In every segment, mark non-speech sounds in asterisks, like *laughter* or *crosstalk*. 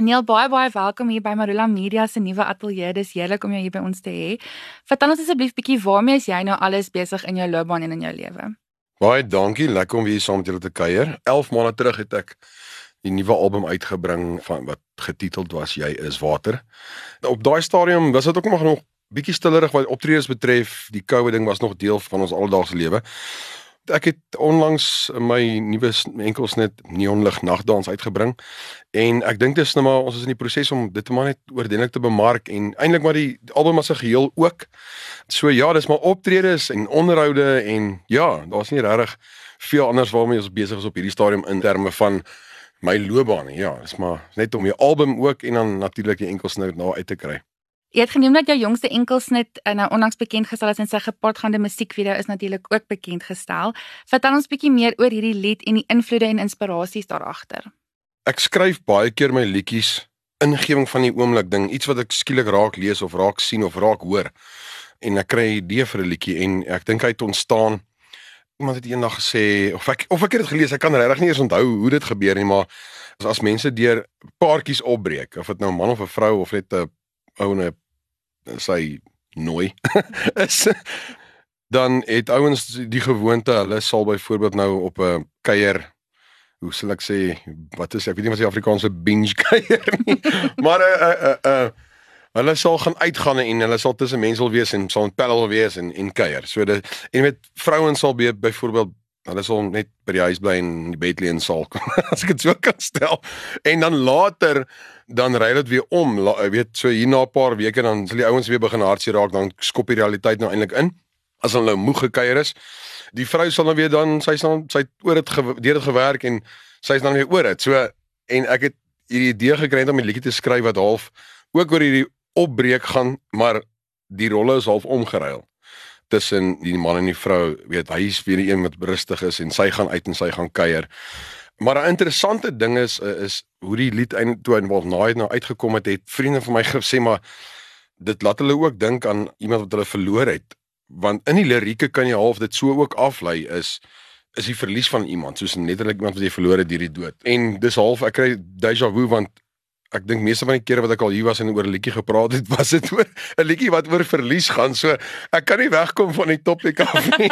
Neil baie baie welkom hier by Marula Media se nuwe ateljee. Dis heerlik om jou hier by ons te hê. Vertel ons asseblief bietjie waarmee is jy nou alles besig in jou loopbaan en in jou lewe? Baie dankie, lekker om hier saam met julle te kuier. 11 maande terug het ek die nuwe album uitgebring van wat getiteld was Jy is water. Op daai stadium was dit ook nog nog bietjie stillerig wat optredes betref. Die COVID ding was nog deel van ons alledaagse lewe. Ek het onlangs my nuwe enkelsnit neonlig nagdans uitgebring en ek dink dit is nou maar ons is in die proses om dit maar net oordelik te bemark en eintlik maar die album as 'n geheel ook. So ja, dis maar optredes en onderhoude en ja, daar's nie regtig veel anders waarmee ons besig is op hierdie stadium in terme van my loopbaan. Ja, dis maar net om die album ook en dan natuurlik die enkelsnit nou uit te kry. Jy het genoem dat jou jongste enkelsnit uh, nou onlangs bekend gestel is en sy gepaardgaande musiekvideo is natuurlik ook bekend gestel. Vertel ons bietjie meer oor hierdie lied en die invloede en inspirasies daar agter. Ek skryf baie keer my liedjies ingewing van die oomblik ding, iets wat ek skielik raak lees of raak sien of raak hoor. En ek kry 'n idee vir 'n liedjie en ek dink hy het ontstaan iemand het eendag gesê of ek of ek het dit gelees, ek kan regtig nie eens onthou hoe dit gebeur nie, maar as, as mense deur paartjies opbreek, of dit nou 'n man of 'n vrou of net 'n ouene sy nooi. *laughs* Is dan het ouens die gewoonte hulle sal byvoorbeeld nou op 'n kuier hoe sal ek sê wat is ek weet nie wat die Afrikaanse binge *laughs* kuier nie *laughs* maar 'n 'n 'n hulle sal gaan uitgaan en hulle sal tussen mense wil wees en sal 'n paddle wees en en kuier. So dit en met vrouens sal byvoorbeeld hulle sal net by die huis bly en die bed lê en sal as ek dit so kan stel en dan later dan ry dit weer om. Jy weet, so hier na 'n paar weke dan sal die ouens weer begin hartseer raak, dan skop die realiteit nou eintlik in. As hulle nou moeg gekuier is, die vrou sal dan weer dan sy sal sy oor dit deur dit gewerk en sy's dan weer oor dit. So en ek het hierdie idee gekry om 'n liedjie te skryf wat half ook oor hierdie opbreek gaan, maar die rolle is half omgeruil tussen die man en die vrou. Weet, hy is weer die een wat rustig is en sy gaan uit en sy gaan kuier. Maar 'n interessante ding is eh, is hoe die lied eintlik toe in Wolfnaai nou uitgekom het, het vriende van my gesê maar dit laat hulle ook dink aan iemand wat hulle verloor het. Want in die lirieke kan jy half dit so ook aflei is is die verlies van iemand, soos netterlik iemand wat jy verloor het deur die dood. En dis half ek kry déjà vu want ek dink meeste van die kere wat ek al hier was en oor 'n liedjie gepraat het, *laughs* was dit oor 'n liedjie wat oor verlies gaan. So ek kan nie wegkom van die topik af nie.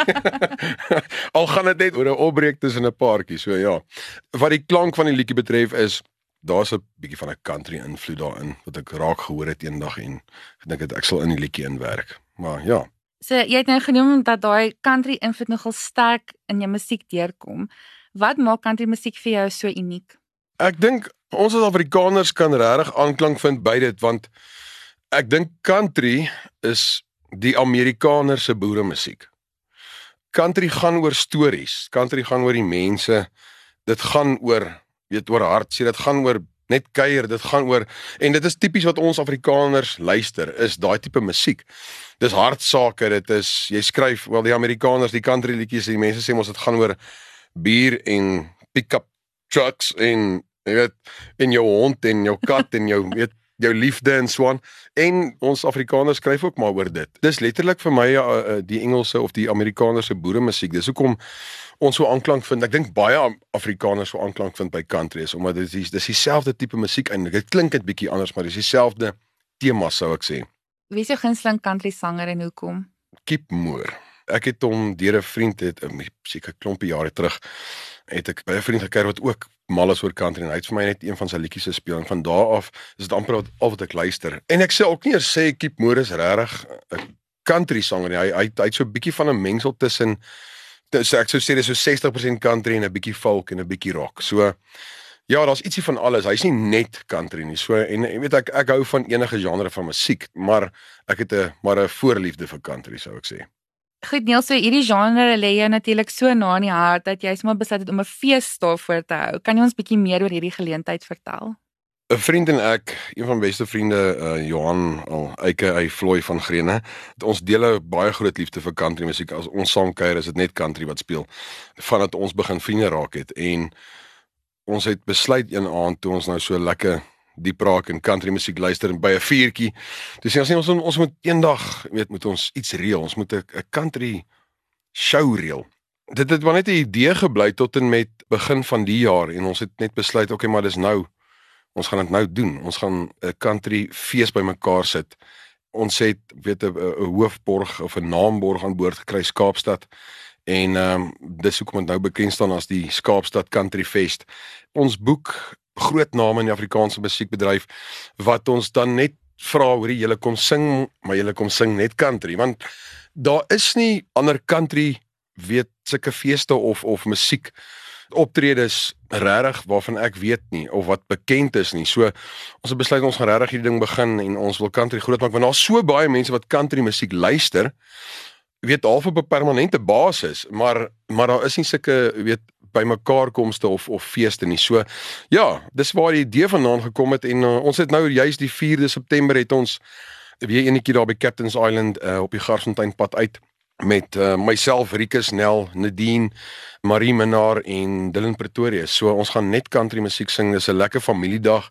*laughs* al gaan dit net oor 'n opbreek tussen 'n paartjie. So ja. Wat die klank van die liedjie betref is daar's 'n bietjie van 'n country invloed daarin wat ek raak gehoor het eendag en gedink het ek sal in die liedjie inwerk. Maar ja. So jy het nou genoem dat daai country invloed nogal sterk in jou musiek deurkom. Wat maak country musiek vir jou so uniek? Ek dink ons as Afrikaners kan regtig aanklank vind by dit want ek dink country is die Amerikaner se boere musiek. Country gaan oor stories, country gaan oor die mense. Dit gaan oor weet oor hartseer, dit gaan oor net kuier, dit gaan oor en dit is tipies wat ons Afrikaners luister, is daai tipe musiek. Dis hartsake, dit is jy skryf, wel die Amerikaners, die country liedjies, die mense sê mos dit gaan oor bier en pick-up trucks en jy weet en jou hond en jou kat en jou weet jou liefde en so aan en ons Afrikaners skryf ook maar oor dit. Dis letterlik vir my uh, die Engelse of die Amerikanerse boere musiek. Dis hoekom ons so aanklank vind. Ek dink baie Afrikaners so aanklank vind by country is omdat dit is dis dieselfde tipe musiek eintlik. Dit klink net bietjie anders, maar dis dieselfde tema sou ek sê. Wie is jou gunsteling country sanger en hoekom? Kip Moore. Ek het hom deur 'n vriend het 'n seker klompie jare terug het ek by 'n vriend gekyk wat ook mal is oor country en hy het vir my net een van sy liedjies gespeel en van daardie af is dit amper al wat ek luister. En ek sê ook nie eers sê Keep Morris regtig 'n country sanger nie. Hy hy hy't so 'n bietjie van 'n mengsel tussen so ek sou sê dis so 60% country en 'n bietjie folk en 'n bietjie rock. So ja, daar's ietsie van alles. Hy's nie net country nie. So en jy weet ek ek hou van enige genre van musiek, maar ek het 'n maar 'n voorliefde vir country sou ek sê. Goed Neil, so hierdie genre lê jou natuurlik so na in die hart dat jy sommer besluit het om 'n fees daarvoor te hou. Kan jy ons bietjie meer oor hierdie geleentheid vertel? 'n Vriend en ek, een van my beste vriende, uh Johan, al Eike hy vloei van Grene. Ons deel 'n baie groot liefde vir country musiek. As ons saam kuier, is dit net country wat speel. Vandat ons begin vriende raak het en ons het besluit een aand toe ons nou so lekker die praak en country musiek luister by 'n vuurtjie. Dis sê ons ons moet eendag weet moet ons iets reël. Ons moet 'n country show reël. Dit het maar net 'n idee gebly tot en met begin van die jaar en ons het net besluit okay maar dis nou Ons gaan dit nou doen. Ons gaan 'n country fees bymekaar sit. Ons het weet 'n hoofborg of 'n naamborg aan boord gekry Kaapstad. En ehm um, dis hoekom dit nou bekend staan as die Kaapstad Country Fest. Ons boek groot name in die Afrikaanse musiekbedryf wat ons dan net vra hoe jy kom sing, maar jy kom sing net country want daar is nie ander country weet sulke feeste of of musiek optredes regtig waarvan ek weet nie of wat bekend is nie. So ons het besluit ons gaan regtig hierdie ding begin en ons wil country groot maak want daar's so baie mense wat country musiek luister. Weet half op 'n permanente basis, maar maar daar is nie sulke weet bymekaar komste of of feeste nie. So ja, dis waar die idee vandaan gekom het en uh, ons het nou juis die 4de September het ons weer eenetjie daar by Captain's Island uh, op die Garsfontein pad uit met uh, myself Rikus Nel, Nadine, Marie Minnar en Dylan Pretorius. So ons gaan net country musiek sing. Dis 'n lekker familiedag.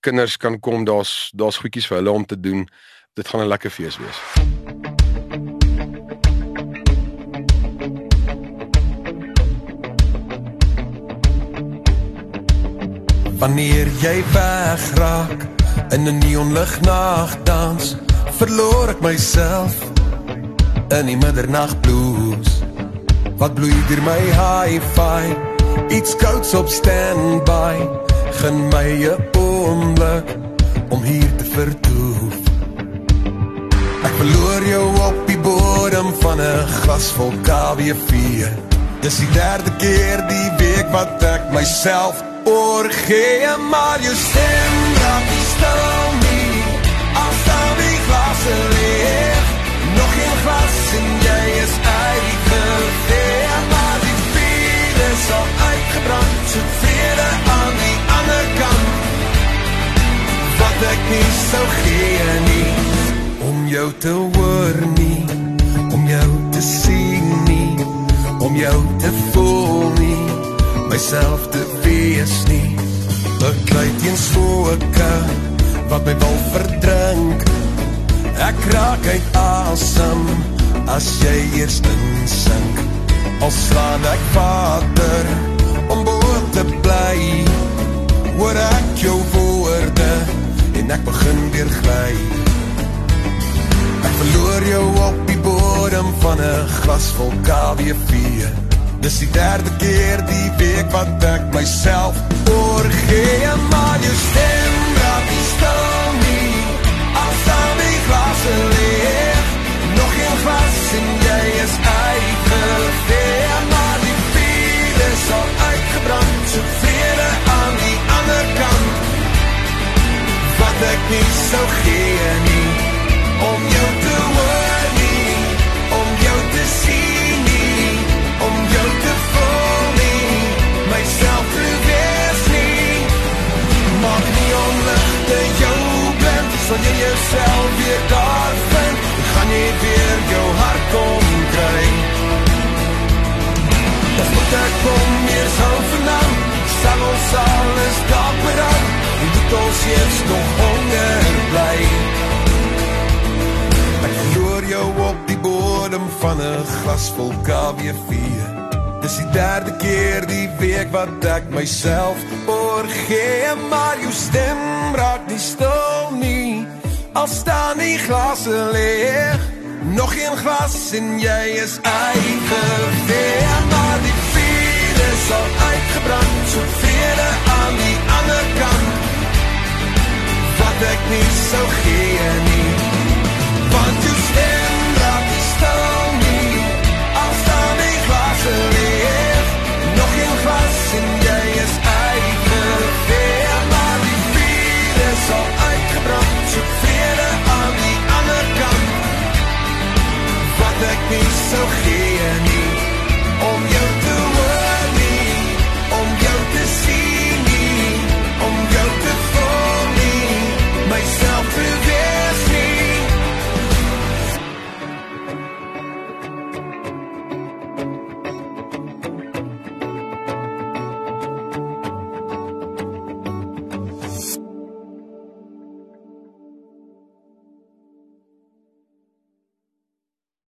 Kinders kan kom, daar's daar's goedjies vir hulle om te doen. Dit gaan 'n lekker fees wees. Wanneer jy wegraak in 'n neonlig nag dans, verloor ek myself in die middernag blues. Wat bloei deur my hi-fi iets kouds op standby. Gen my 'n oomblik om hier te vertoef. Ek verloor jou op die bodem van 'n glas vol KWV dis die derde keer die week wat ek myself oorgee maar jou stem raak die stil nie als dan die glasse leeg nog geen glas en jy is uitgeveer. Maar die vuur is al uitgebrand. So vrede aan die ander kant. Wat ek nie sou gee nie om jou te hoor nie om jou te sien nie om jou te nie myself te wees nie bekleid in swoeke wat my wil verdrink Ek raak uit asem as jy eers insink. Al slaan ek vader om boot te bly. Hoor ek jou woorde en ek begin weer gly. Ek verloor jou op die bodem van 'n glas vol KWV. Dis die derde keer die week wat ek myself oorgee, maar jou stem raak nie stil nie. Al staan die glasse leeg Nog geen glas en jy is uitgeveer Maar die vuur is al uitgebrand So vrede aan die ander kant Wat ek nie sou gee nie Om jou te hoor nie Om jou te sien Sal jy jouself weer daar vind Gaan jy weer jou hart kom kry Dat moet ek kom meer sal vernam Sal ons alles daar beram En moet ons eers nog honger bly Ek verloor jou op die bodem van een glas vol KWV Dis die derde keer die week wat ek myself oorgee Maar jou stem raak nie stil nie Al staan die glasse leeg Nog geen glas en jy is uitgeveer. Maar die vuur is al uitgebrand So vrede aan die ander kant. Wat ek nie sou gee